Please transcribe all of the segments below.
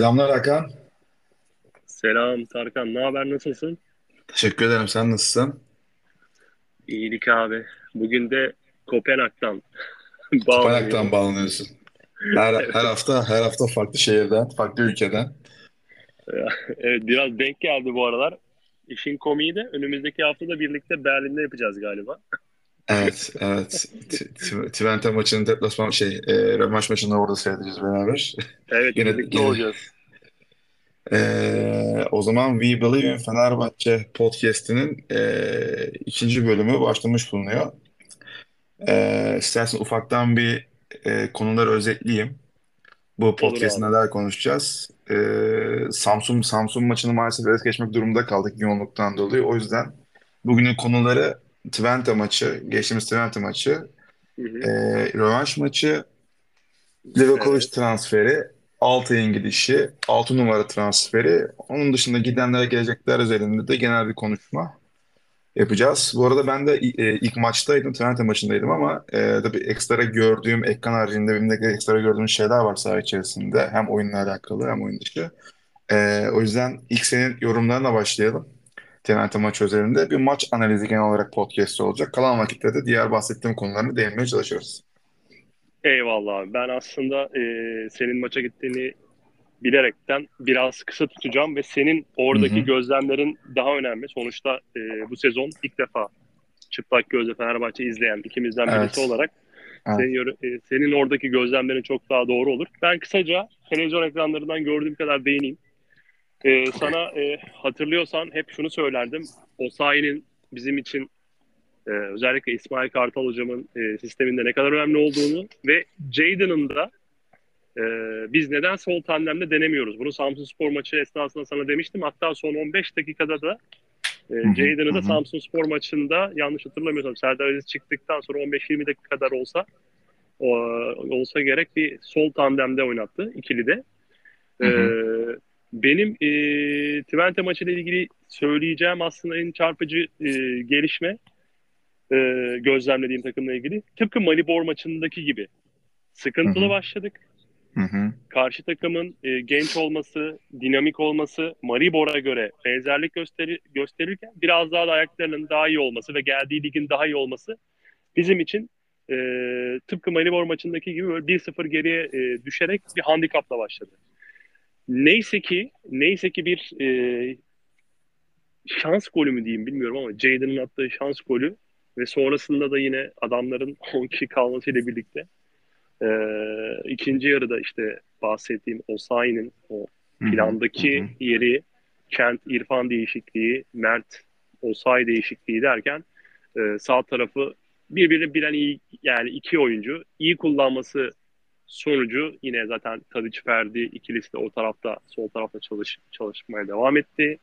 Selamlar Hakan. Selam Tarkan, ne haber, nasılsın? Teşekkür ederim. Sen nasılsın? İyilik abi. Bugün de Kopenhag'dan Kopenhag'dan bağlanıyorsun. Her, her hafta her hafta farklı şehirden, farklı ülkeden. Evet, biraz denk geldi bu aralar. İşin komiği de önümüzdeki hafta da birlikte Berlin'de yapacağız galiba. Evet, evet. Twente maçının deplasman şey, e, rövanş maçını orada seyredeceğiz beraber. Evet, Yine, birlikte yine. olacağız. E, o zaman We Believe in Fenerbahçe podcast'inin e, ikinci bölümü başlamış bulunuyor. E, istersen ufaktan bir e, konuları özetleyeyim. Bu podcast'te neler konuşacağız? Ee, Samsun Samsun maçını maalesef es geçmek durumunda kaldık yoğunluktan dolayı. O yüzden bugünün konuları Twente maçı, geçtiğimiz Twente maçı, Hı hı. rövanş maçı, Livakovic Evet, transferi, Altay'ın gidişi, 6 numara transferi. Onun dışında gidenlere gelecekler üzerinde de genel bir konuşma yapacağız. Bu arada ben de e, ilk maçtaydım, Twente maçındaydım ama e, tabii ekstra gördüğüm, ekran haricinde benim de ekstra gördüğüm şeyler var saha içerisinde. Hem oyunla alakalı hem oyun dışı. E, o yüzden ilk senin yorumlarına başlayalım. Twente maçı üzerinde bir maç analizi genel olarak podcast olacak. Kalan vakitte de diğer bahsettiğim konularını değinmeye çalışıyoruz. eyvallah abi. Ben aslında e, senin maça gittiğini bilerekten biraz kısa tutacağım ve senin Hı oradaki hı. gözlemlerin daha önemli. Sonuçta e, bu sezon ilk defa çıplak gözle Fenerbahçe izleyen ikimizden birisi Evet. olarak Evet. Senin, e, senin oradaki gözlemlerin çok daha doğru olur. Ben kısaca televizyon ekranlarından gördüğüm kadar değineyim. E, Okay. sana e, hatırlıyorsan hep şunu söylerdim. Osayi'nin bizim için e, özellikle İsmail Kartal hocamın e, sisteminde ne kadar önemli olduğunu ve Jadon'ın da e, biz neden sol tandemde denemiyoruz? Bunu Samsunspor maçı esnasında sana demiştim. Hatta son 15 dakikada da e. Jadon'ı da hı. Samsunspor maçında yanlış hatırlamıyorsam Serdar Aziz çıktıktan sonra 15-20 dakika kadar olsa o, olsa gerek bir sol tandemde oynattı ikili de. Hı hı. Ee, benim e, Twente maçıyla ilgili söyleyeceğim aslında en çarpıcı e, gelişme e, gözlemlediğim takımla ilgili. Tıpkı Malibor maçındaki gibi sıkıntılı hı. başladık. Hı hı. Karşı takımın e, genç olması, dinamik olması, Maribor'a göre benzerlik gösteri, gösterirken biraz daha da ayaklarının daha iyi olması ve geldiği ligin daha iyi olması bizim için e, tıpkı Maribor maçındaki gibi böyle 1-0 geriye e, düşerek bir handikapla başladı. Neyse ki neyse ki bir e, şans golü mü diyeyim bilmiyorum ama Jadon'ın attığı şans golü ve sonrasında da yine adamların 10 kişi kalmasıyla birlikte e, ikinci yarıda işte bahsettiğim Osayi'nin o plandaki hı. yeri Kent İrfan değişikliği, Mert Osayi değişikliği derken e, sağ tarafı birbirini bilen iyi yani iki oyuncu iyi kullanması sonucu yine zaten Tadiç Ferdi ikilisi de o tarafta sol tarafta çalış, çalışmaya devam etti.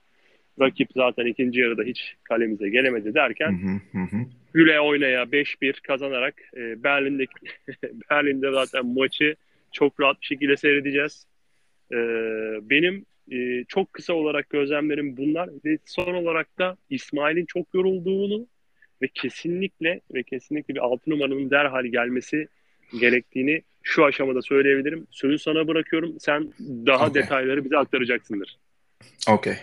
Rakip zaten ikinci yarıda hiç kalemize gelemedi derken hı. Hı hı. güle oynaya 5-1 kazanarak e, Berlin'de Berlin'de zaten maçı çok rahat bir şekilde seyredeceğiz. E, benim e, çok kısa olarak gözlemlerim bunlar ve son olarak da İsmail'in çok yorulduğunu ve kesinlikle ve kesinlikle bir altı numaranın derhal gelmesi gerektiğini şu aşamada söyleyebilirim. Sözü sana bırakıyorum. Sen daha Okay. detayları bize aktaracaksındır. Okay.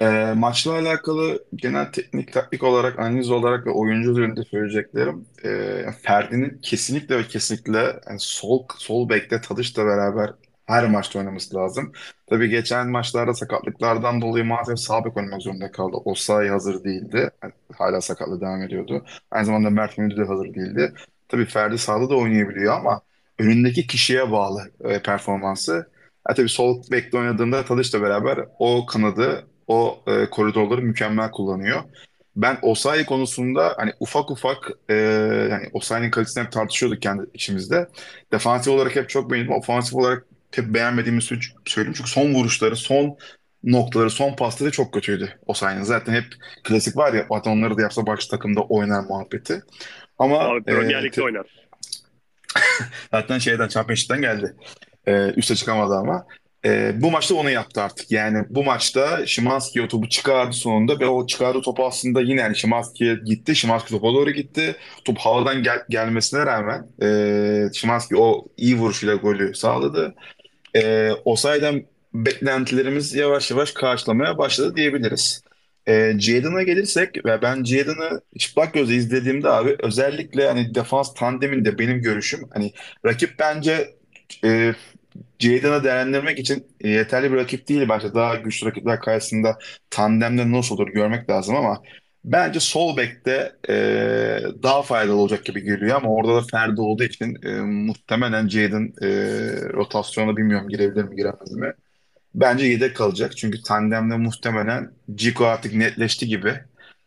Ee, maçla alakalı genel teknik taktik olarak, analiz olarak ve oyuncu üzerinde söyleyeceklerim. Ee, Ferdi'nin kesinlikle ve kesinlikle yani sol sol bekte Tadiş'le beraber her maçta oynaması lazım. Tabii geçen maçlarda sakatlıklardan dolayı maalesef sağ bek oynamak zorunda kaldı. Osayi hazır değildi. Yani hala sakatlığı devam ediyordu. Aynı zamanda Mert Müldür de hazır değildi. Tabii Ferdi sağda da oynayabiliyor ama önündeki kişiye bağlı e, performansı. Ha, tabii sol bekte oynadığında Tadiş'le beraber o kanadı o e, koridorları mükemmel kullanıyor. Ben Osayi konusunda hani ufak ufak e, yani Osayi'nin kalitesini hep tartışıyorduk kendi içimizde. Defansif olarak hep çok beğendim. Ofansif olarak hep beğenmediğimi sö- söyleyeyim. Çünkü son vuruşları, son noktaları, son pasları çok kötüydü Osayi'nin. Zaten hep klasik var ya zaten onları da yapsa başka takımda oynar muhabbeti. Ama Abi Premier e, oynar. Zaten şeyden Championship'ten geldi. Ee, üste çıkamadı ama. Ee, bu maçta onu yaptı artık. Yani bu maçta Szymański o topu çıkardı sonunda ve o çıkardığı topu aslında yine yani Szymański'ye gitti. Szymański topa doğru gitti. Top havadan gel- gelmesine rağmen e, Szymański o iyi vuruşuyla golü sağladı. e, Osayi'den beklentilerimiz yavaş yavaş karşılamaya başladı diyebiliriz. E, gelirsek ve ben Jadon'ı çıplak gözle izlediğimde abi özellikle hani defans tandeminde benim görüşüm hani rakip bence e, Jadon'ı değerlendirmek için yeterli bir rakip değil bence. Daha güçlü rakipler karşısında tandemde nasıl olur görmek lazım ama bence sol bekte e, daha faydalı olacak gibi geliyor ama orada da Ferdi olduğu için e, muhtemelen Jadon e, rotasyona bilmiyorum girebilir mi giremez mi? Bence yedek kalacak. Çünkü tandemde muhtemelen Ciku artık netleşti gibi.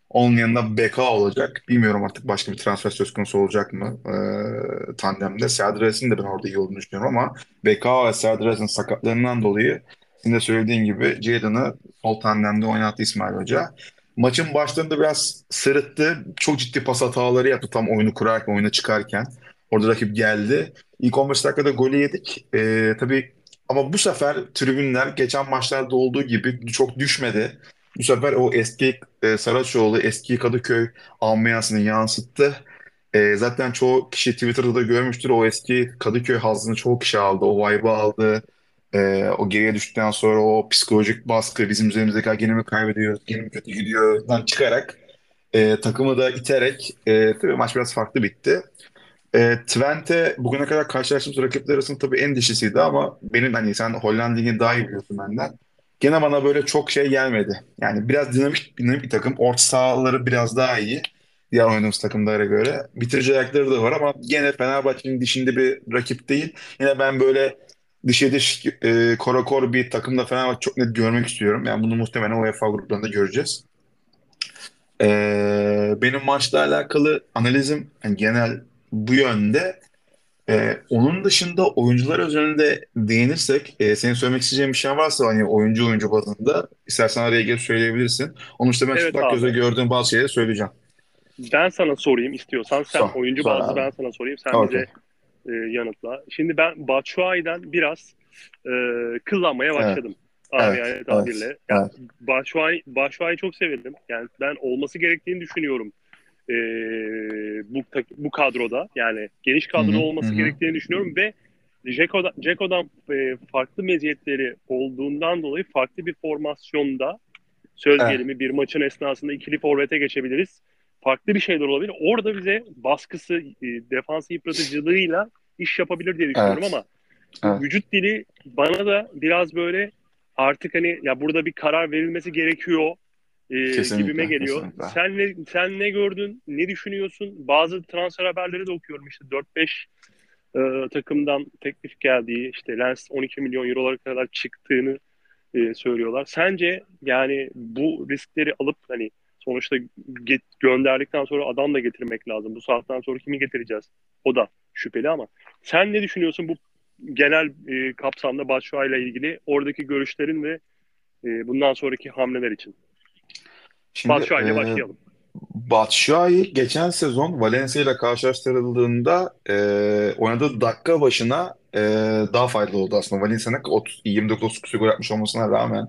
Onun yanında Beka olacak. Bilmiyorum artık başka bir transfer söz konusu olacak mı ee, tandemde. Serdar de ben orada iyi olduğunu düşünüyorum ama Beka ve Serdar sakatlarından dolayı senin de söylediğin gibi Jadon'ı sol tandemde oynattı İsmail Hoca. Maçın başlarında biraz sırıttı. Çok ciddi pas hataları yaptı tam oyunu kurarken, oyuna çıkarken. Orada rakip geldi. İlk 15 dakikada golü yedik. Ee, tabii ama bu sefer tribünler geçen maçlarda olduğu gibi çok düşmedi. Bu sefer o eski e, Saraçoğlu, eski Kadıköy ambiyansını yansıttı. E, zaten çoğu kişi Twitter'da da görmüştür. O eski Kadıköy hazzını çoğu kişi aldı. O vibe'ı aldı. E, o geriye düştükten sonra o psikolojik baskı bizim üzerimizdeki "Ha, gene kaybediyoruz, gene kötü gidiyor'dan çıkarak e, takımı da iterek e, tabii maç biraz farklı bitti. E, Twente bugüne kadar karşılaştığımız rakipler arasında tabii en dişisiydi ama benim hani sen Hollanda Ligi'ni daha iyi biliyorsun benden. Gene bana böyle çok şey gelmedi. Yani biraz dinamik, dinamik bir takım. Orta sahaları biraz daha iyi. Diğer oynadığımız takımlara göre. Bitirici ayakları da var ama gene Fenerbahçe'nin dişinde bir rakip değil. Yine ben böyle dişe diş e, korakor bir takımda Fenerbahçe çok net görmek istiyorum. Yani bunu muhtemelen UEFA gruplarında göreceğiz. E, benim maçla alakalı analizim yani genel bu yönde. Ee, onun dışında oyuncular üzerinde değinirsek, e, senin söylemek isteyeceğin bir şey varsa hani oyuncu oyuncu bazında istersen araya gelip söyleyebilirsin. Onun dışında ben Evet çıplak abi. gözle gördüğüm bazı şeyleri söyleyeceğim. Ben sana sorayım istiyorsan. Sen Sor, oyuncu sor bazlı abi. ben sana sorayım. Sen Okey. bize e, yanıtla. Şimdi ben Batshuayi'den biraz e, kıllanmaya Evet, başladım. Abi evet, yani evet, tabirle. Ya evet, Batshuayi, Batshuayi'yi çok severim. Yani ben olması gerektiğini düşünüyorum. E, bu bu kadroda yani geniş kadro hı, hı olması hı. gerektiğini düşünüyorum ve Ceko'dan, Ceko'dan e, farklı meziyetleri olduğundan dolayı farklı bir formasyonda söz Evet, gelimi bir maçın esnasında ikili forvete geçebiliriz. Farklı bir şeyler olabilir. Orada bize baskısı, e, defans yıpratıcılığıyla iş yapabilir diye düşünüyorum evet, ama evet. vücut dili bana da biraz böyle artık hani ya burada bir karar verilmesi gerekiyor e, gibime Kesinlikle, geliyor. kesinlikle. Sen ne, sen ne gördün? Ne düşünüyorsun? Bazı transfer haberleri de okuyorum işte 4-5 e, takımdan teklif geldiği işte Lens 12 milyon eurolara kadar çıktığını e, söylüyorlar. Sence yani bu riskleri alıp hani sonuçta get, gönderdikten sonra adam da getirmek lazım. Bu saatten sonra kimi getireceğiz? O da şüpheli ama sen ne düşünüyorsun bu genel e, kapsamda Batshuayi ile ilgili oradaki görüşlerin ve e, bundan sonraki hamleler için? Şimdi Batshuayi ile e, başlayalım. Batshuayi geçen sezon Valencia ile karşılaştırıldığında e, oynadığı dakika başına e, daha faydalı oldu aslında. Valencia'nın 30 29 küsur gol atmış olmasına rağmen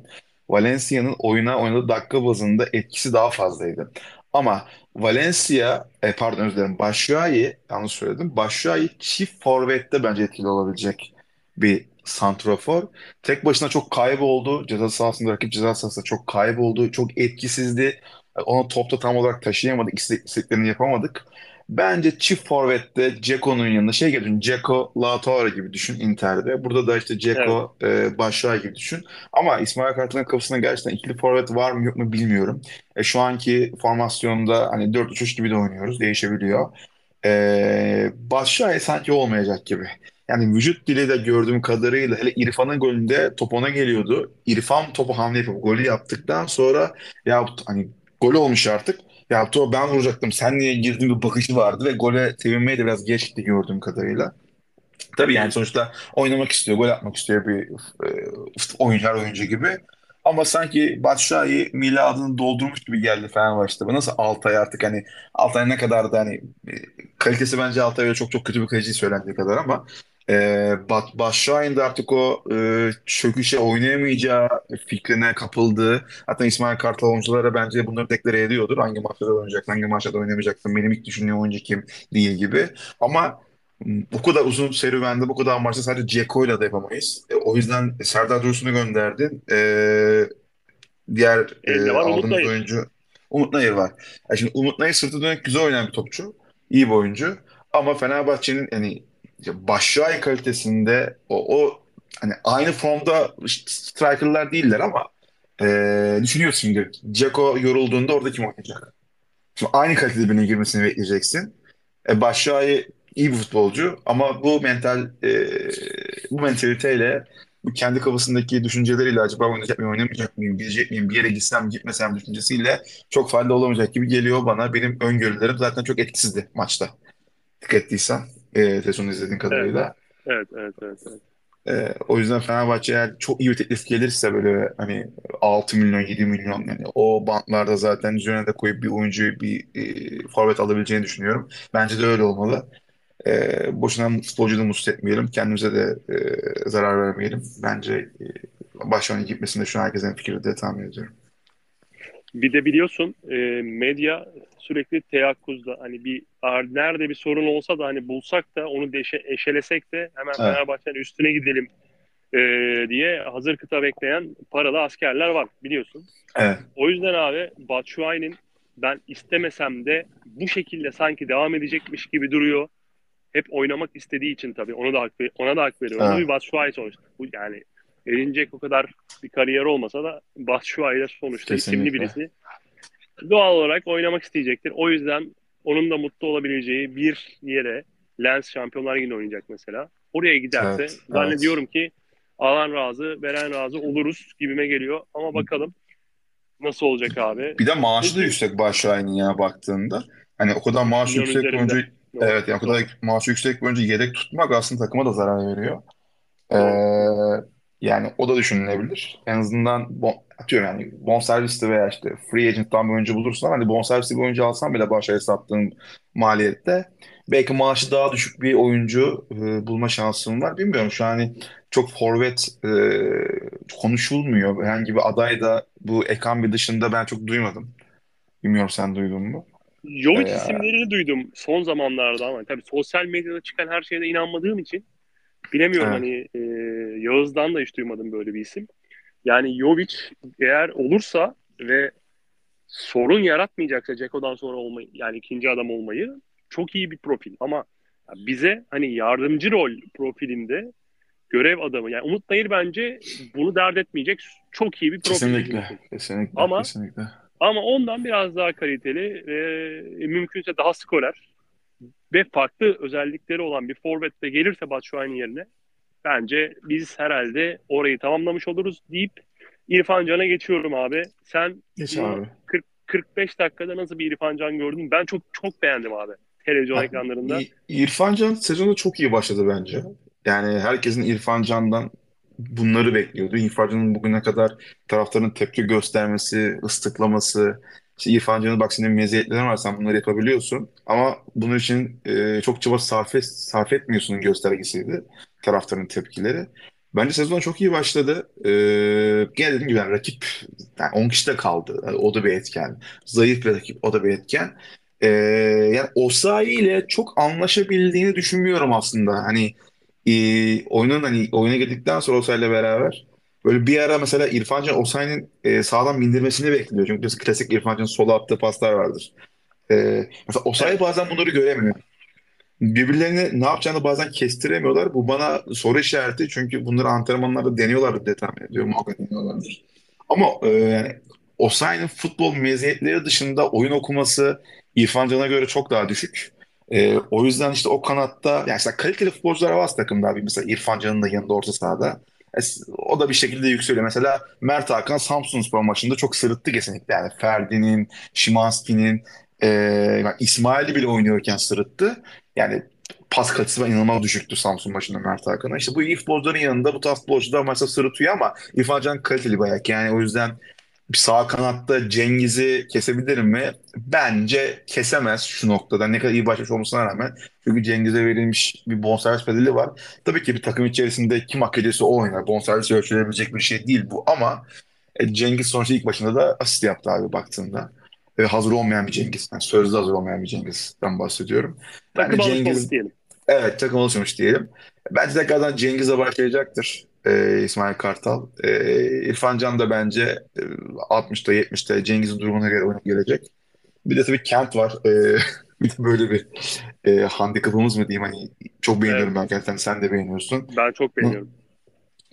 Valencia'nın oyuna oynadığı dakika bazında etkisi daha fazlaydı. Ama Valencia, e, pardon özür dilerim, Batshuayi, yanlış söyledim. Batshuayi çift forvette bence etkili olabilecek bir santrafor. Tek başına çok kayboldu. Ceza sahasında, rakip ceza sahasında çok kayboldu. Çok etkisizdi. Onu topta tam olarak taşıyamadık. isteklerini yapamadık. Bence çift forvette Ceko'nun yanında şey gibi düşün. Dzeko, Lautaro gibi düşün Inter'de. Burada da işte Evet, Dzeko, e, gibi düşün. Ama İsmail Kartal'ın kafasında gerçekten ikili forvet var mı yok mu bilmiyorum. E, şu anki formasyonda hani 4-3-3 gibi de oynuyoruz. Değişebiliyor. E, Batshuayi sanki olmayacak gibi. Yani vücut dili de gördüğüm kadarıyla hele İrfan'ın golünde top ona geliyordu. İrfan topu hamle yapıp golü yaptıktan sonra ya hani gol olmuş artık. Ya to ben vuracaktım. Sen niye girdin bir bakışı vardı ve gole sevinmeye de biraz geçti gördüğüm kadarıyla. Tabii yani sonuçta oynamak istiyor, gol atmak istiyor bir e, oyuncular oyuncu gibi. Ama sanki Batshuayi miladını doldurmuş gibi geldi Fenerbahçe'de. Nasıl Altay artık hani Altay ne kadar da hani e, kalitesi bence Altay öyle çok çok kötü bir kaleci söylendiği kadar ama e, Bat Batshuayi'nin de artık o e, çöküşe oynayamayacağı fikrine kapıldığı hatta İsmail Kartal oyunculara bence bunları deklare ediyordur. Hangi maçlarda oynayacaksın, hangi maçlarda oynamayacaksın, benim ilk düşündüğüm oyuncu kim değil gibi. Ama bu kadar uzun serüvende bu kadar maçta sadece Ceko'yla da yapamayız. E, o yüzden Serdar Dursun'u gönderdin. E, diğer e, var Umut aldığımız Nayır. oyuncu Umut Nayır var. Ya şimdi Umut Nayır sırtı dönük güzel oynayan bir topçu. İyi bir oyuncu. Ama Fenerbahçe'nin yani Başşuay kalitesinde o, o hani aynı formda strikerlar değiller ama e, düşünüyorsun şimdi. Dzeko yorulduğunda orada kim oynayacak? Şimdi aynı kalitede birine girmesini bekleyeceksin. E, Başşuay iyi bir futbolcu ama bu mental e, bu mentaliteyle bu kendi kafasındaki düşünceleriyle acaba oynayacak mıyım, oynamayacak mıyım, gidecek miyim, bir yere gitsem gitmesem düşüncesiyle çok faydalı olamayacak gibi geliyor bana. Benim öngörülerim zaten çok etkisizdi maçta. Dikkat ettiysen e, sezonu izlediğin Evet. kadarıyla. Evet, evet, evet, evet. E, o yüzden Fenerbahçe eğer çok iyi bir teklif gelirse böyle hani 6 milyon 7 milyon yani o bantlarda zaten üzerine de koyup bir oyuncuyu bir e, forvet alabileceğini düşünüyorum. Bence de öyle olmalı. E, boşuna futbolcuyu da mutsuz etmeyelim. Kendimize de e, zarar vermeyelim. Bence e, Başakşehir'in gitmesinde şu an herkesin fikri de tahmin ediyorum. Bir de biliyorsun e, medya sürekli teyakkuzda hani bir nerede bir sorun olsa da hani bulsak da onu deşe, eşelesek de hemen Evet, Fenerbahçe'nin üstüne gidelim e, diye hazır kıta bekleyen paralı askerler var biliyorsun. evet, O yüzden abi Batshuayi'nin ben istemesem de bu şekilde sanki devam edecekmiş gibi duruyor. Hep oynamak istediği için tabii onu da hak, ona da hak veriyorum. Evet. bir Batshuayi sonuçta. Bu yani erinecek o kadar bir kariyer olmasa da Batshuayi de sonuçta isimli Kesinlikle. birisi. Doğal olarak oynamak isteyecektir. O yüzden onun da mutlu olabileceği bir yere Lens Şampiyonlar Ligi'nde oynayacak mesela. Oraya giderse Evet, evet. zannediyorum ki alan razı, veren razı oluruz gibime geliyor. Ama bakalım nasıl olacak abi. Bir de maaşı da yüksek Başakşehir'in ya baktığında. Hani o kadar 3 maaşı milyon yüksek üzerinde. oyuncu Doğru, evet yani o doğru, kadar maaşı yüksek bir oyuncu yedek tutmak aslında takıma da zarar veriyor. doğru, doğru. Ee, yani o da düşünülebilir. En azından bon, atıyorum yani bonservisli veya işte free agent'tan bir oyuncu bulursan hani bonservisli bir oyuncu alsan bile Başakşehir'e sattığın maliyette belki maaşı daha düşük bir oyuncu e, bulma şansın var. Bilmiyorum şu an hani çok forvet e, konuşulmuyor. Herhangi bir aday da bu Ekambi dışında ben çok duymadım. Bilmiyorum sen duydun mu? Jovic Ee, isimlerini duydum son zamanlarda ama tabii sosyal medyada çıkan her şeye de inanmadığım için bilemiyorum evet, hani e, Yağız'dan da hiç duymadım böyle bir isim. Yani Jovic eğer olursa ve sorun yaratmayacaksa Ceko'dan sonra olmayı yani ikinci adam olmayı çok iyi bir profil ama bize hani yardımcı rol profilinde görev adamı yani Umut Nayır bence bunu dert etmeyecek çok iyi bir profil kesinlikle, kesinlikle, Ama kesinlikle. ama ondan biraz daha kaliteli ve mümkünse daha skorer ve farklı özellikleri olan bir forvet de gelirse Batshuayi'nin yerine bence biz herhalde orayı tamamlamış oluruz deyip İrfan Can'a geçiyorum abi. Sen Geç abi. 40 45 dakikada nasıl bir İrfan Can gördün? Ben çok çok beğendim abi televizyon Ha, ekranlarında. İrfan Can sezonu çok iyi başladı bence. Yani herkesin İrfan Can'dan bunları bekliyordu. İrfan Can'ın bugüne kadar taraftarın tepki göstermesi, ıslıklaması. İşte İrfan Can'ın bak senin meziyetlerin var sen bunları yapabiliyorsun. Ama bunun için e, çok çaba sarf, sarf etmiyorsun göstergesiydi taraftarın tepkileri. Bence sezon çok iyi başladı. E, gene dediğim gibi yani rakip yani 10 kişi de kaldı. Yani o da bir etken. Zayıf bir rakip o da bir etken. Ee, yani Osayi ile çok anlaşabildiğini düşünmüyorum aslında. Hani e, oyunun hani oyuna girdikten sonra Osayi ile beraber böyle bir ara mesela İrfan Can Osayi'nin e, sağdan bindirmesini bekliyor. Çünkü klasik İrfan Can'ın sola attığı paslar vardır. Ee, mesela Osayi Evet. bazen bunları göremiyor. Birbirlerini ne yapacağını bazen kestiremiyorlar. Bu bana soru işareti çünkü bunları antrenmanlarda deniyorlar diye tahmin ediyorum. Muhakkak deniyorlardır. Ama e, yani Osayi'nin futbol meziyetleri dışında oyun okuması İrfan Can'a göre çok daha düşük. E, o yüzden işte o kanatta yani işte kaliteli futbolcular var takımda abi. Mesela İrfan Can'ın da yanında orta sahada. E, o da bir şekilde yükseliyor. Mesela Mert Hakan Samsunspor maçında çok sırıttı kesinlikle. Yani Ferdi'nin, Szymański'nin, e, yani İsmail'i bile oynuyorken sırıttı. Yani pas falan inanılmaz düşüktü Samsun maçında Mert Hakan'a. İşte bu iyi futbolcuların yanında bu tarz futbolcular maçta sırıtıyor ama İrfan Can kaliteli bayağı. Yani o yüzden sağ kanatta Cengiz'i kesebilir mi? Bence kesemez şu noktada. Ne kadar iyi başlamış olmasına rağmen. Çünkü Cengiz'e verilmiş bir bonservis bedeli var. Tabii ki bir takım içerisinde kim hak ediyorsa o oynar. Bonservis ölçülebilecek bir şey değil bu ama e, Cengiz sonuçta ilk başında da asist yaptı abi baktığında. Ve hazır olmayan bir Cengiz. Yani sözde hazır olmayan bir Cengiz'den bahsediyorum. Bence Takım alışmamış Cengiz diyelim. Evet takım oluşmuş diyelim. Bence tekrardan Cengiz'e başlayacaktır. Ee, İsmail Kartal. Ee, İrfan Can da bence e, 60'ta 70'te Cengiz'in durumuna göre oyuna gelecek. Bir de tabii Kent var. Ee, bir de böyle bir e, handikapımız mı diyeyim hani çok Evet, beğeniyorum ben gerçekten sen de beğeniyorsun. ben çok beğeniyorum.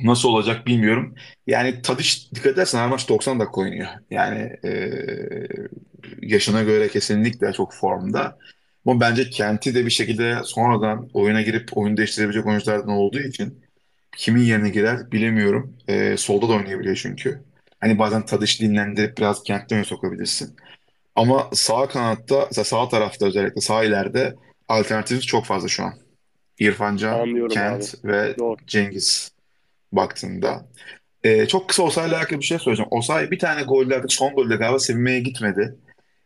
Nasıl olacak bilmiyorum. Yani Tadiç dikkat edersen her maç 90 dakika oynuyor. Yani e, yaşına göre kesinlikle çok formda. Ama bence Kent'i de bir şekilde sonradan oyuna girip oyun değiştirebilecek oyunculardan olduğu için kimin yerine girer bilemiyorum. E, solda da oynayabiliyor çünkü. Hani bazen Tadiç dinlendirip biraz Kent'ten öne sokabilirsin. Ama sağ kanatta, sağ tarafta özellikle sağ ileride alternatifimiz çok fazla şu an. İrfan Can, Anlıyorum abi. Kent ve Doğru. Cengiz baktığında. Ee, çok kısa Osayi'yle alakalı bir şey söyleyeceğim. Osayi bir tane gollerde, son golde galiba sevinmeye gitmedi.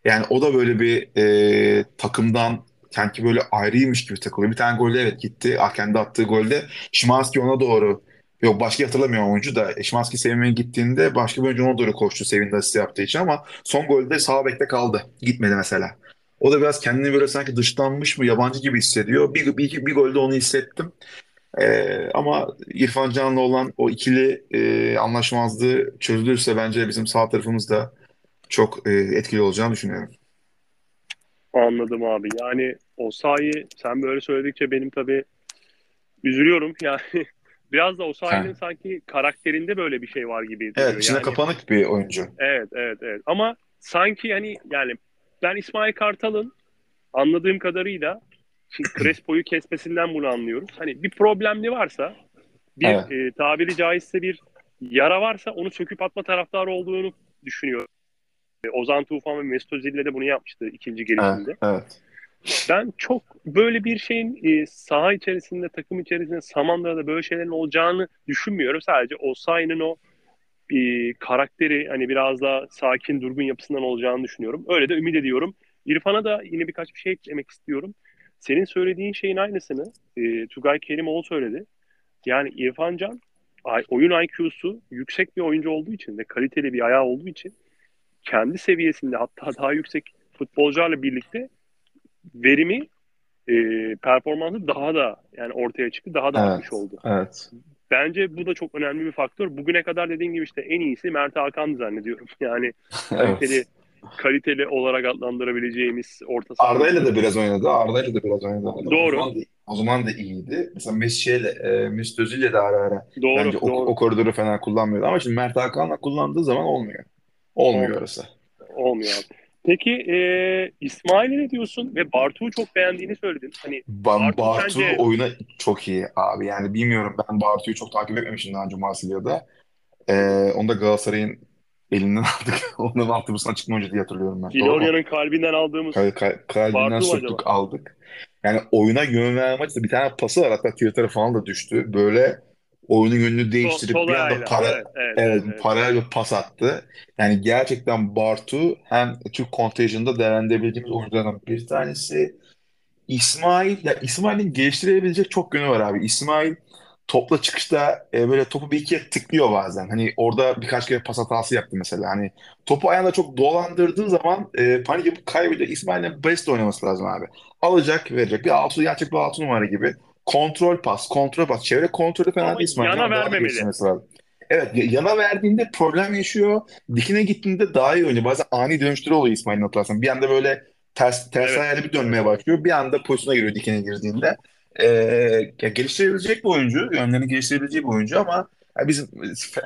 Yani o da böyle bir e, takımdan sanki böyle ayrıymış gibi takılıyor. Bir tane golde evet gitti. Ah, kendi attığı golde Szymański ona doğru yok başka hatırlamıyorum oyuncu da Szymański sevinmeye gittiğinde başka bir oyuncu ona doğru koştu sevindi asist yaptığı için ama son golde sağ bekte kaldı. Gitmedi mesela. O da biraz kendini böyle sanki dışlanmış mı yabancı gibi hissediyor. Bir, bir, bir golde onu hissettim. Ee, ama İrfan Can'la olan o ikili e, anlaşmazlığı çözülürse bence bizim sağ tarafımızda çok e, etkili olacağını düşünüyorum. Anladım abi. Yani Osayi sen böyle söyledikçe benim tabii üzülüyorum. Yani biraz da Osayi'nin Ha. sanki karakterinde böyle bir şey var gibi Evet, içine Yani kapanık bir oyuncu. evet evet evet. Ama sanki hani yani ben İsmail Kartal'ın anladığım kadarıyla Crespo'yu kesmesinden bunu anlıyoruz. Hani bir problemli varsa bir Evet, e, tabiri caizse bir yara varsa onu söküp atma taraftarı olduğunu düşünüyorum. E, Ozan Tufan ve Mesut Özil de bunu yapmıştı ikinci evet, gelişinde. evet. Ben çok böyle bir şeyin e, saha içerisinde, takım içerisinde, Samandıra'da böyle şeylerin olacağını düşünmüyorum. Sadece Osayi'nin o e, karakteri hani biraz daha sakin, durgun yapısından olacağını düşünüyorum. Öyle de ümit ediyorum. İrfan'a da yine birkaç bir şey eklemek istiyorum. Senin söylediğin şeyin aynısını e, Tugay Kerimoğlu söyledi. Yani İrfan Can oyun IQ'su yüksek bir oyuncu olduğu için ve kaliteli bir ayağı olduğu için kendi seviyesinde hatta daha yüksek futbolcularla birlikte verimi e, performansı daha da yani ortaya çıktı, daha da artmış Evet, oldu. evet, Bence bu da çok önemli bir faktör. Bugüne kadar dediğim gibi işte en iyisi Mert Hakan'dı zannediyorum. Yani kaliteli evet. Kaliteli olarak adlandırabileceğimiz orta saha Arda'yla da biraz oynadı. Arda'yla da biraz oynadı. O Doğru, zaman da, o zaman da iyiydi. Mesela Messi'yle, e, Mesut Özil'le de ara ara doğru, bence o, doğru. o koridoru fena kullanmıyordu. Ama şimdi Mert Hakan'la kullandığı zaman olmuyor. Olmuyor Olmuyor, orası. olmuyor abi. Peki e, İsmail'e ne diyorsun? Ve Bartu'yu çok beğendiğini söyledin. Hani Ben Bartu Bartu sence oyuna çok iyi abi. Yani bilmiyorum ben Bartu'yu çok takip etmemişim daha önce Marsilya'da. Ee, onu da Galatasaray'ın elinden aldık. Onun altyapısından çıkma oyuncu diye hatırlıyorum ben. Florya'nın kalbinden aldığımız Kal- kal- kalbinden mu acaba? aldık. Yani oyuna yön vermek için bir tane pası var. Hatta Twitter'a falan da düştü. Böyle oyunun yönünü değiştirip sol bir anda para Evet, evet, evet evet, paralel bir pas attı. Yani gerçekten Bartu hem Türk kontenjanında değerlendirebildiğimiz oyunculardan bir tanesi. İsmail, ya İsmail'in geliştirebilecek çok yönü var abi. İsmail topla çıkışta e, böyle topu bir ikiye tıklıyor bazen. Hani orada birkaç kere pas hatası yaptı mesela. Hani topu ayağında çok dolandırdığı zaman e, panik yapıp kaybediyor. İsmail'in basit oynaması lazım abi. Alacak, verecek. Bir altı, gerçek bir altı numara gibi. Kontrol pas, kontrol pas. Çevre kontrolü fena Ama değil İsmail'in yana vermemeli. lazım. Evet, yana verdiğinde problem yaşıyor. Dikine gittiğinde daha iyi oynuyor. Bazen ani dönüşleri oluyor İsmail'in hatırlarsan. Bir anda böyle ters, ters Evet, ayağıyla bir dönmeye başlıyor. Bir anda pozisyona giriyor dikine girdiğinde. Ee, ya geliştirebilecek bir oyuncu. Yönlerini geliştirebilecek bir oyuncu ama ya bizim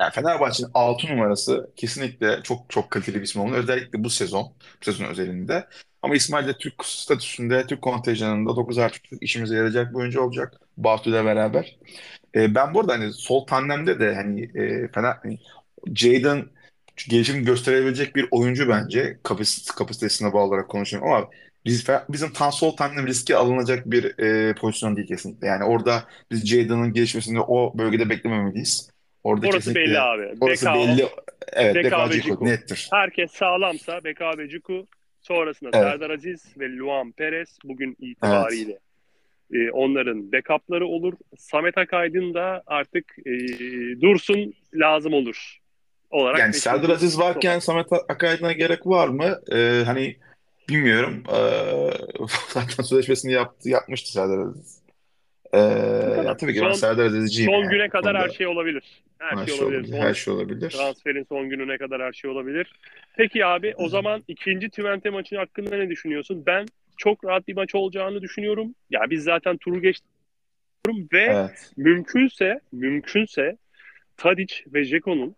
yani Fenerbahçe'nin 6 numarası kesinlikle çok çok kaliteli bir isim olmalı. Özellikle bu sezon. Bu sezon özelinde. Ama İsmail de Türk statüsünde, Türk kontenjanında 9 artı işimize yarayacak bir oyuncu olacak. Batu ile beraber. E, ben burada hani sol tandemde de hani e, Fener, hani Jadon gelişim gösterebilecek bir oyuncu bence kapasite, kapasitesine bağlı olarak konuşuyorum ama biz, bizim tam sol tandem riski alınacak bir e, pozisyon değil kesinlikle. Yani orada biz Jadon'ın gelişmesini o bölgede beklememeliyiz. Orada Orası belli kesinlikle abi. orası Beka, belli. Evet, Beka Beka nettir. Herkes sağlamsa Beka ve Ciku sonrasında Evet, Serdar Aziz ve Luan Perez bugün evet. itibariyle e, onların backupları olur. Samet Akaydın da artık e, dursun lazım olur olarak Yani Serdar Aziz varken Samet Akaydın'a gerek var mı? Ee, hani bilmiyorum. Ee, zaten sözleşmesini yaptı, yapmıştı Serdar Aziz. Ee, ya tabii ki ben Son Serdar Aziz'ciyim son yani güne kadar her konuda. şey olabilir. Her Her şey şey olabilir. olabilir, her şey olabilir. transferin son gününe kadar her şey olabilir. Peki abi o zaman ikinci Twente maçı hakkında ne düşünüyorsun? Ben çok rahat bir maç olacağını düşünüyorum. Ya biz zaten turu geçtik ve Evet, mümkünse mümkünse Tadic ve Dzeko'nun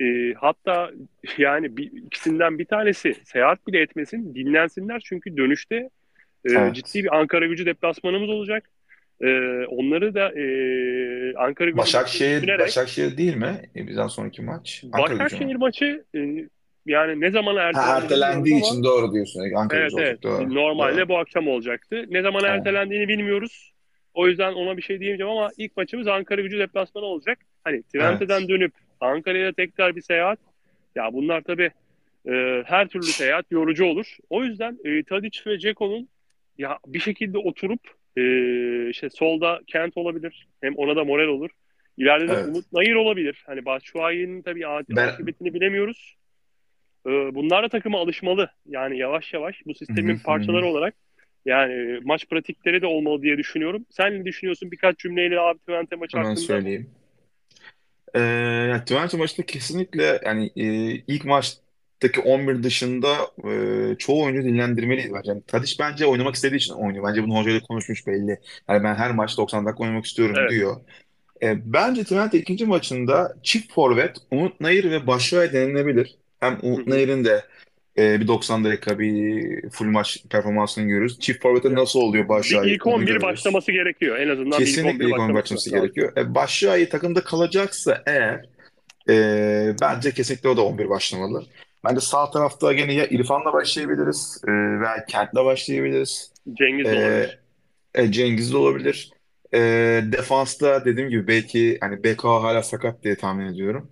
e, hatta yani bir, ikisinden bir tanesi seyahat bile etmesin, dinlensinler çünkü dönüşte e, ciddi evet. bir Ankara Gücü deplasmanımız olacak. E, onları da e, Ankara Gücü Başakşehir, düşünerek Başakşehir değil mi? E, bizden sonraki maç. Ankara? Başakşehir maçı e, yani ne zaman ertelendi ertelendiği ama için doğru diyorsun. Ankara evet gücü evet olacak, doğru. normalde Doğru. bu akşam olacaktı. Ne zaman Evet, ertelendiğini bilmiyoruz. O yüzden ona bir şey diyemeyeceğim ama ilk maçımız Ankara Gücü deplasmanı olacak. Hani Twente'den evet. dönüp Ankara'ya tekrar bir seyahat. Ya bunlar tabii e, her türlü seyahat yorucu olur. O yüzden e, Tadic ve Ceko'nun ya bir şekilde oturup e, işte solda Kent olabilir. Hem ona da moral olur. İleride de evet. Umut Nayır olabilir. Hani Batshuayi'nin tabii Ben akıbetini bilemiyoruz. E, bunlar da takıma alışmalı. Yani yavaş yavaş bu sistemin parçaları olarak yani maç pratikleri de olmalı diye düşünüyorum. Sen ne düşünüyorsun birkaç cümleyle abi Twente maçı hemen hakkında? söyleyeyim. Ee, yani Twente maçında kesinlikle yani e, ilk maçtaki 11 dışında e, çoğu oyuncu dinlendirmeliyiz bence. Yani Tadic bence oynamak istediği için oynuyor. Bence bunu hocayla konuşmuş belli. Yani ben her maç 90 dakika oynamak istiyorum Evet. diyor. E, bence Twente ikinci maçında çift forvet Umut Nayır ve Başakşehir denilebilir. Hem Hı Umut hı. Nayır'ın da e, bir 90 dakika bir full maç performansını görürüz. Çift forvete nasıl oluyor Başakşehir ilk onu 11 görürüz. başlaması gerekiyor. En azından Kesinlikle 11 ilk 11 başlaması gerekiyor. E, Başakşehir takımda kalacaksa eğer e, bence kesinlikle o da 11 başlamalı. Bence sağ tarafta gene ya İrfan'la başlayabiliriz e, veya Kent'le başlayabiliriz. Cengiz E, olabilir. e, Cengiz de olabilir. E, defansta dediğim gibi belki hani BK hala sakat diye tahmin ediyorum.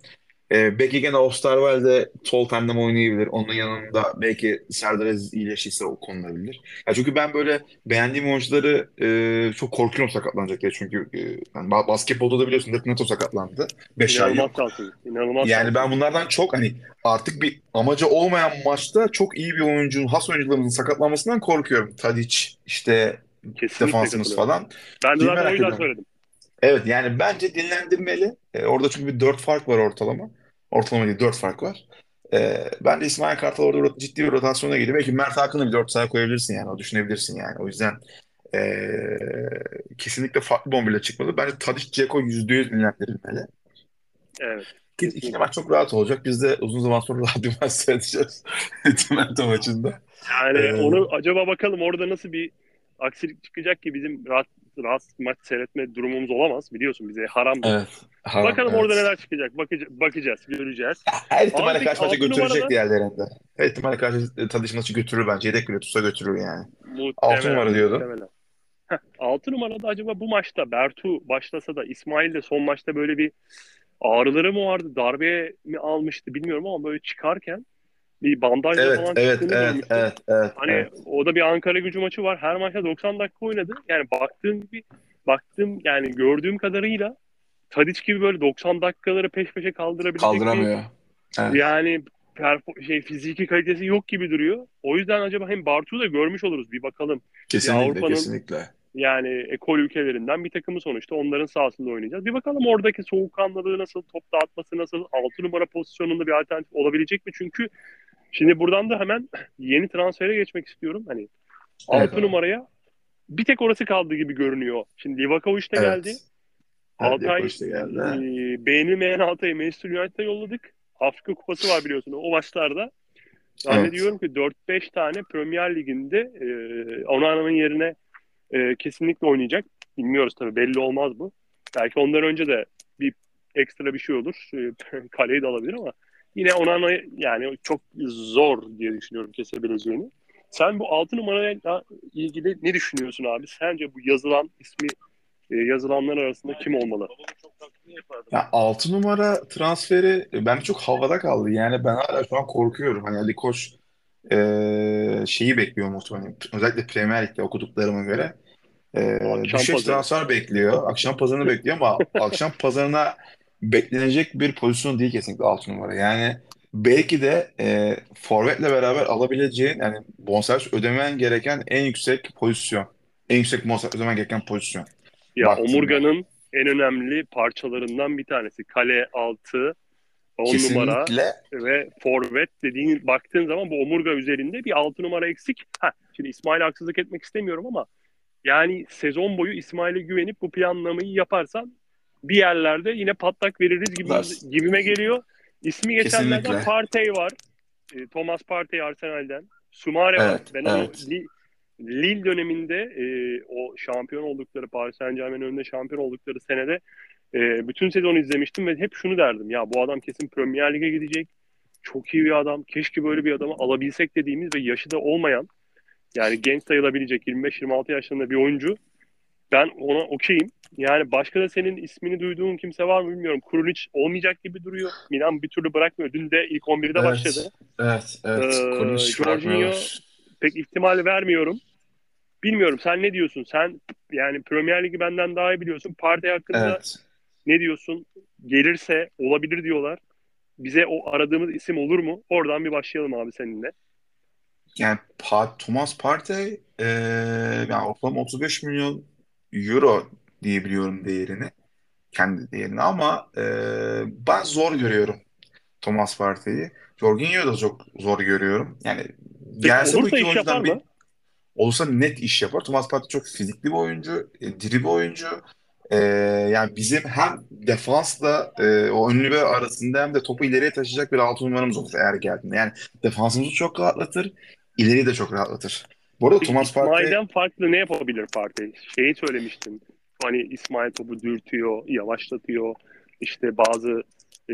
E, belki gene Osterwalde sol tandem oynayabilir. Onun yanında belki Serdar Aziz iyileşirse o konulabilir. Ya çünkü ben böyle beğendiğim oyuncuları e, çok korkuyorum sakatlanacak diye. Çünkü e, yani ba- basketbolda da biliyorsun Dirk Neto sakatlandı. 5 ay İnanılmaz yok. İnanılmaz Yani ben şanssız. bunlardan çok hani artık bir amacı olmayan maçta çok iyi bir oyuncunun, has oyuncularımızın sakatlanmasından korkuyorum. Tadic, işte Kesinlikle defansımız falan. Ben de zaten o yüzden söyledim. Evet yani bence dinlendirmeli. E, orada çünkü bir 4 fark var ortalama. Ortalama değil 4 fark var. E, bence İsmail Kartal orada ciddi bir rotasyona geliyor. Belki Mert Hakan'ı bir 4 sahaya koyabilirsin yani. O düşünebilirsin yani. O yüzden e, kesinlikle farklı bir 11 ile çıkmalı. Bence Tadic, Dzeko %100 dinlendirilmeli. Evet. Ki ikinci maç çok rahat olacak. Biz de uzun zaman sonra rahat bir maç seyredeceğiz. Twente maçında. Yani E, onu acaba bakalım orada nasıl bir aksilik çıkacak ki bizim rahat, rahat maç seyretme durumumuz olamaz. Biliyorsun bize haramdır. evet. Haram, Bakalım orada evet. neler çıkacak. Bakacağız, bakacağız göreceğiz. Her ihtimalle karşı maça 6 götürecek numarada diğerlerinde. Her ihtimalle karşı Tadic maçı götürür bence. Yedek bile tutsa götürür yani. 6 muhtemelen numara diyordun. muhtemelen. Heh, 6 numarada acaba bu maçta Bertu başlasa da İsmail de son maçta böyle bir ağrıları mı vardı, darbe mi almıştı bilmiyorum ama böyle çıkarken bir bandajla Evet, falan evet, çıktığını evet, görmüştüm. evet, evet, Hani evet. o da bir Ankara gücü maçı var. Her maçta 90 dakika oynadı. Yani baktığım bir baktığım yani gördüğüm kadarıyla Tadic gibi böyle 90 dakikaları peş peşe kaldırabilecek bir Kaldıramıyor. Evet. yani perfo- şey fiziki kalitesi yok gibi duruyor. O yüzden acaba hem Bartu'yu da görmüş oluruz bir bakalım. Kesinlikle, Avrupa'nın kesinlikle. yani ekol ülkelerinden bir takımı sonuçta onların sahasında oynayacağız. Bir bakalım oradaki soğukkanlılığı nasıl, top dağıtması nasıl, 6 numara pozisyonunda bir alternatif olabilecek mi? Çünkü şimdi buradan da hemen yeni transfere geçmek istiyorum. Hani Evet 6 abi. numaraya bir tek orası kaldı gibi görünüyor. Şimdi Livakovic de geldi. Evet. Evet, Altay de geldi. e, beğenilmeyen Altay'ı Manchester United'a yolladık. Afrika Kupası var biliyorsun o maçlarda. Evet. Zannediyorum ki 4-5 tane Premier Lig'inde e, Onana'nın yerine e, kesinlikle oynayacak. Bilmiyoruz tabii belli olmaz bu. Belki ondan önce de bir ekstra bir şey olur. E, kaleyi de alabilir ama yine Onana yani çok zor diye düşünüyorum kesebileceğini. Sen bu 6 numarayla ilgili ne düşünüyorsun abi? Sence bu yazılan ismi e, yazılanlar arasında kim olmalı? Ya 6 numara transferi e, bence çok havada kaldı. Yani ben hala şu an korkuyorum. Hani Ali Koç e, şeyi bekliyor muhtemelen. Özellikle Premier Lig'de okuduklarıma göre. E, düşeş transfer bekliyor. Akşam pazarını bekliyor ama akşam pazarına beklenecek bir pozisyon değil kesinlikle 6 numara. Yani belki de e, forvetle beraber alabileceğin yani bonservis ödemen gereken en yüksek pozisyon. En yüksek bonservis ödemen gereken pozisyon. Ya baktığında. omurganın en önemli parçalarından bir tanesi. Kale altı, on numara Kesinlikle. ve forvet dediğin baktığın zaman bu omurga üzerinde bir 6 numara eksik. Heh, şimdi İsmail'e haksızlık etmek istemiyorum ama yani sezon boyu İsmail'e güvenip bu planlamayı yaparsan bir yerlerde yine patlak veririz gibi gibime geliyor. İsmi geçenlerden. Partey var. E, Thomas Partey Arsenal'den. Sumare var. Evet, Ben evet. onu Li- Lille döneminde e, o şampiyon oldukları Paris Saint-Germain'in önünde şampiyon oldukları senede e, bütün sezon izlemiştim ve hep şunu derdim. Ya bu adam kesin Premier Lig'e gidecek. Çok iyi bir adam. Keşke böyle bir adamı alabilsek dediğimiz ve yaşı da olmayan yani genç sayılabilecek 25-26 yaşlarında bir oyuncu. Ben ona okeyim. Yani başka da senin ismini duyduğun kimse var mı bilmiyorum. Kurunic olmayacak gibi duruyor. Milan bir türlü bırakmıyor. Dün de ilk 11'de Evet, başladı. evet, evet. Ee, hiç Jorginho pek ihtimal vermiyorum. Bilmiyorum sen ne diyorsun? Sen yani Premier Ligi benden daha iyi biliyorsun. Partey hakkında Evet. ne diyorsun? Gelirse olabilir diyorlar. Bize o aradığımız isim olur mu? Oradan bir başlayalım abi seninle. Yani Pa- Thomas Partey e, yani ortalama 35 milyon euro diyebiliyorum değerini. Kendi değerini ama e, ben zor görüyorum Thomas Partey'i. Jorginho'yu da çok zor görüyorum. Yani gelse bu iki oyuncudan bir olursa net iş yapar. Thomas Partey çok fizikli bir oyuncu, e, diri bir oyuncu. E, yani bizim hem defansla e, o ön libero arasında hem de topu ileriye taşıyacak bir altı numaramız olur eğer geldiğinde. Yani defansımızı çok rahatlatır, ileriyi de çok rahatlatır. Bu arada Thomas Partey İsmail'den farklı ne yapabilir Partey? Şeyi söylemiştin. Hani İsmail topu dürtüyor, yavaşlatıyor. İşte bazı e,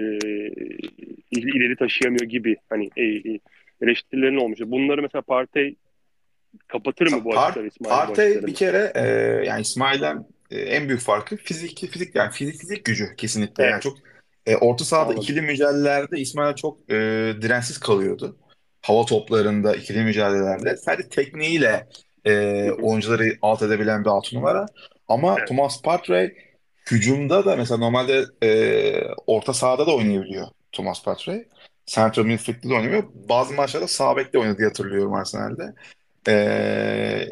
il- ileri taşıyamıyor gibi. Hani e, e, eleştirilerin olmuştu. Bunları mesela Partey kapatır mı bu Par açıkları İsmail'in bu Partey bir kere e, yani İsmail'den e, en büyük farkı fizik fizik yani fizik fizik gücü kesinlikle. Yani Evet, çok e, orta sahada anladım. ikili mücadelelerde İsmail çok e, dirensiz kalıyordu. Hava toplarında ikili mücadelelerde sadece tekniğiyle e, oyuncuları alt edebilen bir altı numara. Ama Evet, Thomas Partey hücumda da mesela normalde e, orta sahada da oynayabiliyor Thomas Partey. Central midfield'de de oynayabiliyor. Bazı maçlarda sağ bekte oynadı hatırlıyorum Arsenal'de. Ee,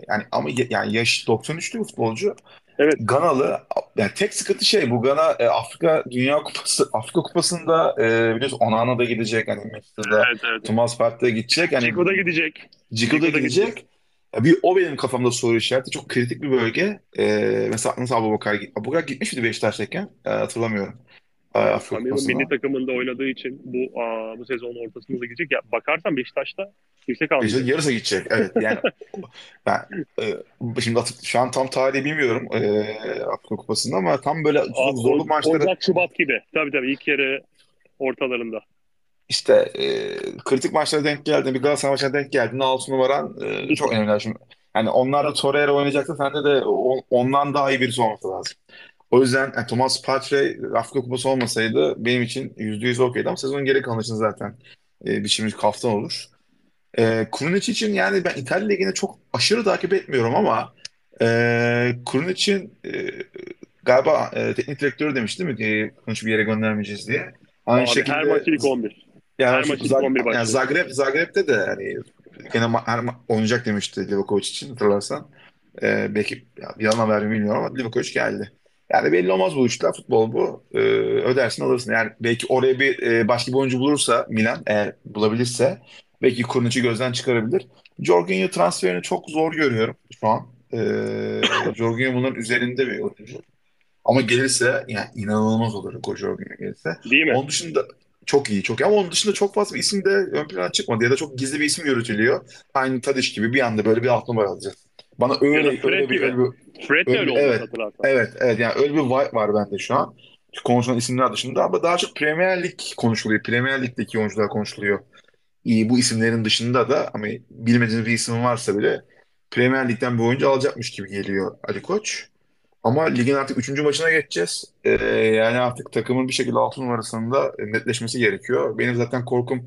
yani ama ya- yani yaş 93'lü bir futbolcu. Evet, Ganalı. Yani tek sıkıntı şey bu Gana e, Afrika Dünya Kupası Afrika Kupası'nda e, biliyorsun Onana da gidecek hani Meksika'da evet, evet. Thomas Partey gidecek hani Chico da gidecek. Ciku da gidecek. gidecek. Ya bir o benim kafamda soru işareti. Çok kritik bir bölge. Ee, mesela nasıl Abubakar, Abubakar gitmiş miydi Beşiktaş'tayken? Ee, hatırlamıyorum. Afrika Cameroon milli takımında oynadığı için bu aa, bu sezon ortasında da gidecek. Ya bakarsan Beşiktaş'ta kimse Beşiktaş kalmayacak. yarısı gidecek. Evet yani ben e, şimdi hatır- şu an tam tarihi bilmiyorum e, Afrika Kupası'nda ama tam böyle Aa, zorlu O- maçları Ocak Şubat gibi. Tabii tabii ilk yarı ortalarında. işte e, kritik maçlara denk geldiğinde bir Galatasaray maçına denk geldiğinde 6 numaran e, çok önemli. Şimdi, yani onlar da Torreira oynayacaksa sende de o- ondan daha iyi birisi olması lazım. O yüzden yani Thomas Partey Afrika Kupası olmasaydı benim için %100 okeydi ama sezonun geri kalanı için zaten e, biçimimiz kaftan olur. E, Krunic için yani ben İtalya Ligi'ni çok aşırı takip etmiyorum ama e, Krunic'in e, galiba e, teknik direktörü demiş değil mi? E, Krunic bir yere göndermeyeceğiz diye. Aynı Abi her şekilde maç ilk 11. yani Her maç ilk Zag 11 yani. Zagreb Zagreb'de de hani gene ma- her ma- oynayacak demişti Livakovic için hatırlarsan. Ee, belki ya, yalan haber mi bilmiyorum ama Livakovic geldi. Yani belli olmaz bu işler. Futbol bu. Ee, ödersin alırsın. Yani belki oraya bir e, başka bir oyuncu bulursa Milan eğer bulabilirse belki Kurnic'i gözden çıkarabilir. Jorginho transferini çok zor görüyorum şu an. Ee, Jorginho bunların üzerinde bir oyuncu. Ama gelirse yani inanılmaz olur Jorginho gelirse. Değil mi? Onun dışında çok iyi, çok iyi. Ama onun dışında çok fazla bir isim de ön plana çıkmadı ya da çok gizli bir isim yürütülüyor. Aynı Tadiç gibi bir anda böyle bir alt numara alacağız. Bana öyle öyle bir öyle bir Fred de öyle öyle evet hatırlarsan. evet evet yani öyle bir vibe var bende şu an. Şu konuşulan isimler dışında ama daha çok Premier Lig konuşuluyor. Premier Lig'deki oyuncular konuşuluyor. İyi bu isimlerin dışında da ama bilmediğiniz bir isim varsa bile Premier Lig'den bir oyuncu alacakmış gibi geliyor Ali Koç. Ama ligin artık üçüncü maçına geçeceğiz. Ee, yani artık takımın bir şekilde altı numarasında netleşmesi gerekiyor. Benim zaten korkum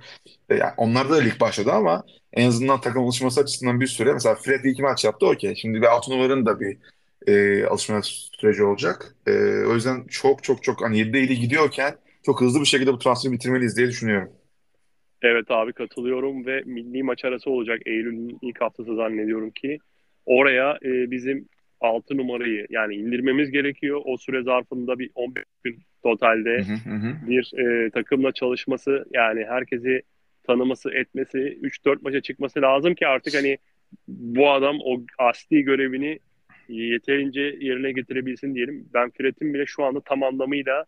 e, yani onlarda da lig başladı ama en azından takım alışması açısından bir süre. Mesela Fred iki maç yaptı okey. Şimdi bir altı numaranın da bir e, alışma süreci olacak. E, o yüzden çok çok çok hani 7'de 7 gidiyorken çok hızlı bir şekilde bu transferi bitirmeliyiz diye düşünüyorum. Evet abi katılıyorum ve milli maç arası olacak Eylül'ün ilk haftası zannediyorum ki. Oraya e, bizim 6 numarayı yani indirmemiz gerekiyor. O süre zarfında bir 15 gün totalde Hı hı hı. bir e, takımla çalışması yani herkesi tanıması etmesi 3-4 maça çıkması lazım ki artık hani bu adam o asli görevini yeterince yerine getirebilsin diyelim. Ben Fred'in bile şu anda tam anlamıyla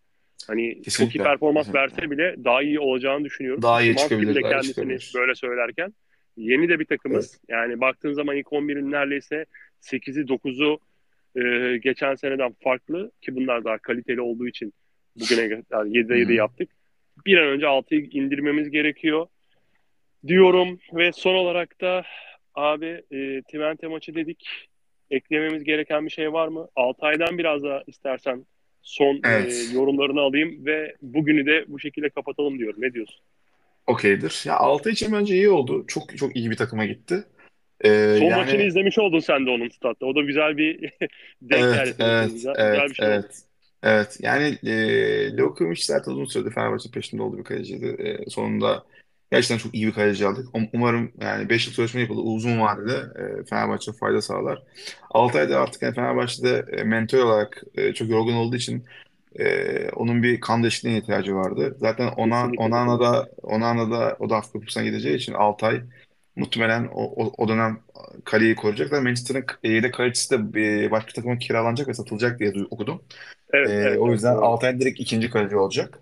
hani çok iyi Kesinlikle. performans Kesinlikle. verse bile daha iyi olacağını düşünüyorum. Daha iyi Szymanski çıkabilir, daha kendisini çıkabilir. böyle söylerken yeni de bir takımız. Evet. Yani baktığın zaman ilk 11'in neredeyse 8'i 9'u e, geçen seneden farklı ki bunlar daha kaliteli olduğu için bugüne kadar 7'de Hı 7 hı. yaptık. Bir an önce 6'yı indirmemiz gerekiyor diyorum ve son olarak da abi e, Twente maçı dedik. Eklememiz gereken bir şey var mı? Altay'dan biraz daha istersen son e, Evet. yorumlarını alayım ve bugünü de bu şekilde kapatalım diyorum. Ne diyorsun? Okeydir. Ya Altay için bence iyi oldu. Çok çok iyi bir takıma gitti. Ee, Son maçını yani izlemiş oldun sen de onun statta. O da güzel bir denk geldi evet, için. evet, Güzel, evet, güzel bir şey oldu. evet. Evet. Yani e, Livakovic zaten uzun süredir Fenerbahçe peşinde olduğu bir kaleciydi. E, sonunda gerçekten çok iyi bir kaleci aldık. Um- Umarım yani 5 yıl sözleşme yapıldı. Uzun vadede e, Fenerbahçe fayda sağlar. Altay da artık yani Fenerbahçe'de e, mentor olarak e, çok yorgun olduğu için e, onun bir kan değişikliğine ihtiyacı vardı. Zaten ona Onana da Onana da o da Afrika Kupası'na gideceği için Altay muhtemelen o, o, o dönem kaleyi koruyacaklar. Manchester'ın yedek kalecisi de e, başka takıma kiralanacak ve satılacak diye okudum. Evet, E, evet, o evet yüzden doğru. Altay direkt ikinci kaleci olacak.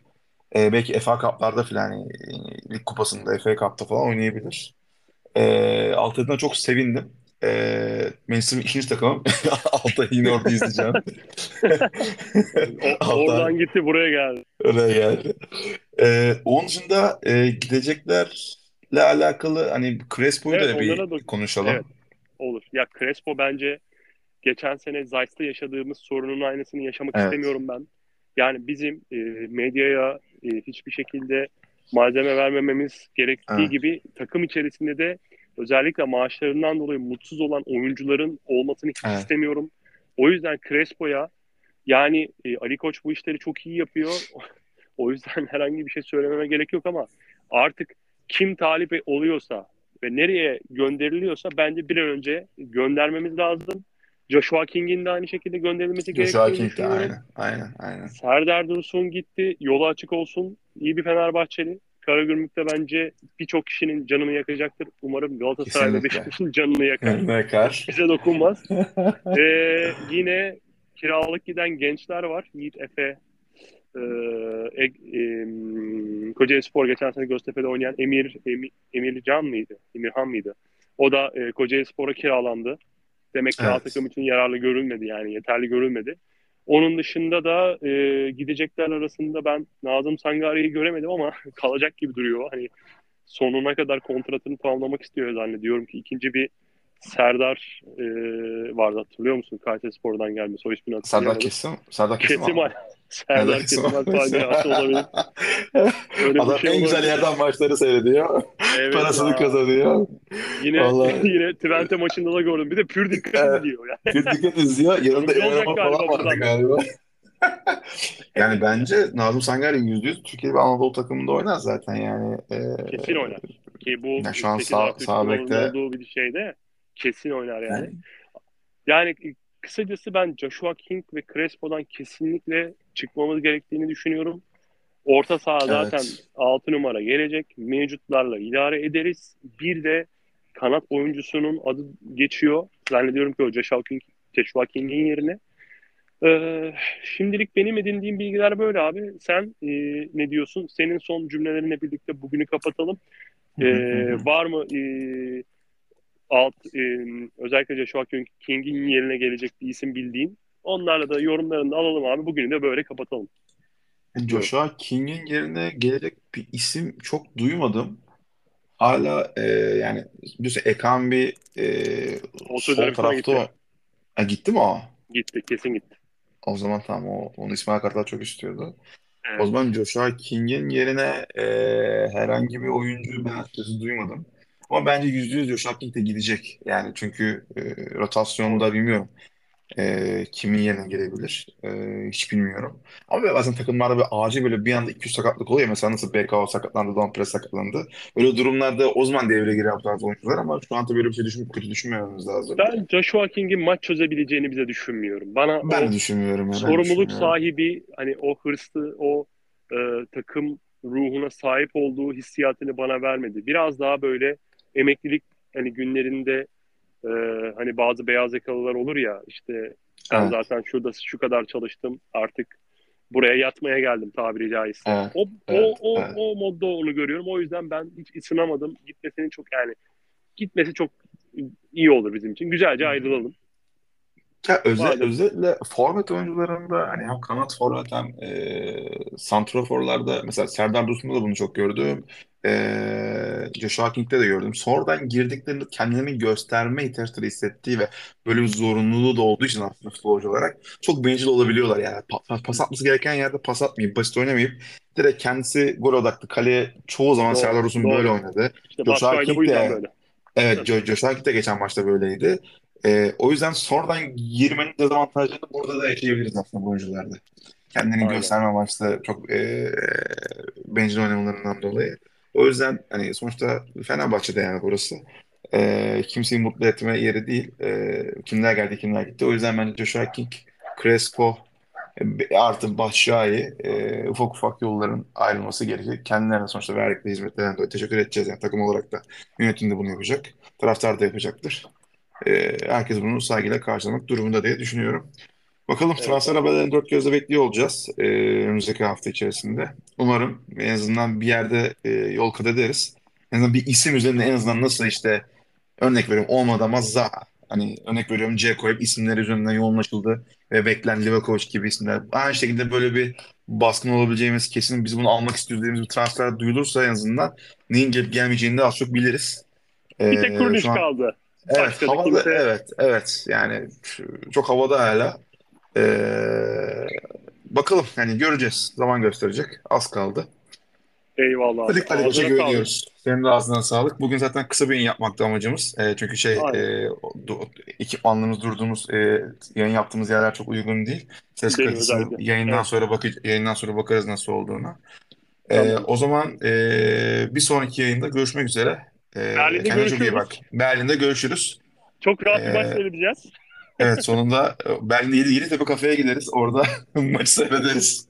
E, belki FA Cup'larda falan yani, e, Lig Kupası'nda, FA Cup'ta falan oynayabilir. E, Altay'dan çok sevindim. E, Manchester'ın ikinci takımım. Altay'ı yine orada izleyeceğim. Altay oradan gitti buraya geldi. oraya geldi. E, onun dışında e, gideceklerle alakalı hani Crespo'yu Evet da bir da evet konuşalım. olur. Ya Crespo bence geçen sene Zayt'ta yaşadığımız sorunun aynısını yaşamak Evet. istemiyorum ben. Yani bizim e, medyaya e, hiçbir şekilde malzeme vermememiz gerektiği Evet. gibi takım içerisinde de özellikle maaşlarından dolayı mutsuz olan oyuncuların olmasını hiç Evet. istemiyorum. O yüzden Crespo'ya yani e, Ali Koç bu işleri çok iyi yapıyor. O yüzden herhangi bir şey söylememe gerek yok ama artık kim talip oluyorsa ve nereye gönderiliyorsa bence bir an önce göndermemiz lazım. Joshua King'in de aynı şekilde gönderilmesi Joshua gerektiğini King de aynen. Aynen. Aynen. Serdar Dursun gitti. Yolu açık olsun. İyi bir Fenerbahçeli. Karagümrük'te bence birçok kişinin canını yakacaktır. Umarım Galatasaray ve Kesinlikle. Beşiktaş'ın canını yakar. Ne kar? Bize dokunmaz. Ee, yine kiralık giden gençler var. Yiğit Efe, e, e, e, Kocaelispor geçen sene Göztepe'de oynayan Emir, Emir Emircan mıydı? Emirhan mıydı? O da e, Kocaelispor'a kiralandı. Demek ki A Evet. takım için yararlı görülmedi yani yeterli görülmedi. Onun dışında da e, gidecekler arasında ben Nazım Sangari'yi göremedim ama kalacak gibi duruyor. Hani sonuna kadar kontratını tamamlamak istiyor zannediyorum ki ikinci bir Serdar e, vardı hatırlıyor musun? Kayserispor'dan gelme soy ismini Serdar hatırlayamadım. Kesim. Serdar Kesim Kesim abi. Serdar abi. faciası olabilir. Öyle Adam şey en güzel olabilir. yerden maçları seyrediyor. Evet Parasını ya. kazanıyor. Yine Vallahi yine Twente maçında da gördüm. Bir de pür dikkat evet. izliyor yani. Bir dikkat izliyor. Yanında Emre falan vardı galiba. Yani bence Nazım Sangare %100 Türkiye ve Anadolu takımında oynar zaten yani. Ee, Kesin oynar. Ki bu ya şu an 8 sağ, artı 3 sağ bekte olduğu bir şeyde kesin oynar yani. yani Yani kısacası ben Joshua King ve Crespo'dan kesinlikle çıkmamız gerektiğini düşünüyorum. Orta saha zaten evet 6 numara gelecek. Mevcutlarla idare ederiz. Bir de kanat oyuncusunun adı geçiyor. Zannediyorum ki o Joshua, King, Joshua King'in yerine. Ee, şimdilik benim edindiğim bilgiler böyle abi. Sen e, ne diyorsun? Senin son cümlelerinle birlikte bugünü kapatalım. Ee, var mı e, alt e, özellikle Joshua King'in yerine gelecek bir isim bildiğin? Onlarla da yorumlarını da alalım abi. Bugünü de böyle kapatalım diyorum. Joshua King'in yerine gelecek bir isim çok duymadım. Hala e, yani biliyorsun Ekambi e, O sol gitti. tarafta ha, gitti mi o? Gitti. Kesin gitti. O zaman tamam o, onu İsmail Kartal çok istiyordu. O Evet. zaman Joshua King'in yerine e, herhangi bir oyuncu ben açıkçası duymadım. Ama bence %100 Joshua King de gidecek. Yani çünkü e, Doğru. rotasyonda bilmiyorum. E, kimin yerine girebilir? E, hiç bilmiyorum. Ama bazen takımlarda böyle acil böyle bir anda 200 sakatlık oluyor. Mesela nasıl BKO sakatlandı, Don Press sakatlandı. Böyle durumlarda o zaman devreye giriyor bu tarz oyuncular ama şu anda böyle bir şey düşün, kötü düşünmememiz lazım. Ben Joshua King'in maç çözebileceğini bize düşünmüyorum. Bana Ben o düşünmüyorum ya, ben de sorumluluk düşünmüyorum. sahibi, hani o hırslı, o e, takım ruhuna sahip olduğu hissiyatını bana vermedi. Biraz daha böyle emeklilik hani günlerinde e, hani bazı beyaz yakalılar olur ya işte ben Evet, zaten şurada şu kadar çalıştım artık buraya yatmaya geldim tabiri caizse. evet, O, o, evet, o, evet. o modda onu görüyorum. O yüzden ben hiç ısınamadım. Gitmesini çok yani gitmesi çok iyi olur bizim için. Güzelce ayrılalım. Ya özel, Madem özellikle forvet oyuncularında hani hem kanat forvet hem e, santraforlarda mesela Serdar Dursun'da da bunu çok gördüm. E, Joshua King'de de gördüm. Sonradan girdiklerinde kendilerini gösterme ihtiyaçları hissettiği ve böyle bir zorunluluğu da olduğu için aslında futbolcu olarak çok bencil olabiliyorlar yani. Pa- pa- pas atması gereken yerde pas atmayıp, basit oynamayıp direkt kendisi gol odaklı. Kaleye çoğu zaman doğru, Serdar böyle doğru. oynadı. İşte Joshua King de böyle. Evet, Jo- Josh Hart de geçen maçta böyleydi. Ee, o yüzden sonradan girmenin dezavantajlarını burada da yaşayabiliriz aslında bu oyuncularda. Kendini Aynen. gösterme amaçlı çok e, bencil oynamalarından dolayı. O yüzden hani sonuçta Fenerbahçe'de yani burası. E, kimseyi mutlu etme yeri değil. E, kimler geldi kimler gitti. O yüzden bence Joshua King, Crespo e, artı Batshuayi e, ufak ufak yolların ayrılması gerekir. Kendilerine sonuçta verdikleri hizmetlerden dolayı teşekkür edeceğiz. Yani takım olarak da yönetim de bunu yapacak. Taraftar da yapacaktır. E, herkes bunu saygıyla karşılamak durumunda diye düşünüyorum. Bakalım Evet transfer haberlerini dört gözle bekliyor olacağız e, önümüzdeki hafta içerisinde. Umarım en azından bir yerde e, yol kat ederiz. En azından bir isim üzerinde en azından nasıl işte örnek veriyorum olmadı ama Zaha. Hani örnek veriyorum Dzeko hep isimler üzerinden yoğunlaşıldı ve beklen Livakovic gibi isimler. Aynı şekilde böyle bir baskın olabileceğimiz kesin biz bunu almak istiyoruz bir transfer duyulursa en azından neyin gelip gelmeyeceğini de az çok biliriz. Bir tek E, Kurniç şu an kaldı. evet Başka da havalı kimse evet evet yani çok havada hala. Ee, bakalım yani göreceğiz. Zaman gösterecek. Az kaldı. eyvallah. Hadi Koç'a Ağzına sağlık. güveniyoruz. Senin de ağzına sağlık. Bugün zaten kısa bir yayın yapmakta amacımız. Ee, çünkü şey Aynen. e, o- du- ekipmanlarımız durduğumuz e, yayın yaptığımız yerler çok uygun değil. Ses kalitesini özellikle. yayından Evet. sonra bakı yayından sonra bakarız nasıl olduğunu. Ee, o Tamamdır. zaman e, bir sonraki yayında görüşmek üzere. Ee, Berlin'de çok iyi bak. görüşürüz. Berlin'de görüşürüz. Çok rahat bir maç Ee, seyredeceğiz. Evet sonunda e, Berlin'de Yedi- Yeditepe kafeye gideriz. Orada maçı seyrederiz.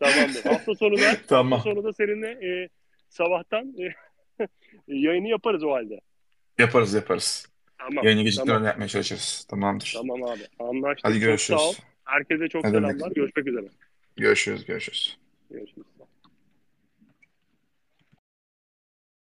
Tamamdır. Hafta sonu da hafta Tamam. sonu da seninle e, sabahtan e, yayını yaparız o halde. Yaparız yaparız. Tamam. Yayını gecikmeden Tamam. yapmaya çalışırız. Tamamdır. Tamam abi. Anlaştık. Hadi Çok sağ ol. görüşürüz. Herkese çok Ne demek? selamlar. Görüşmek üzere. Görüşürüz görüşürüz. Görüşürüz.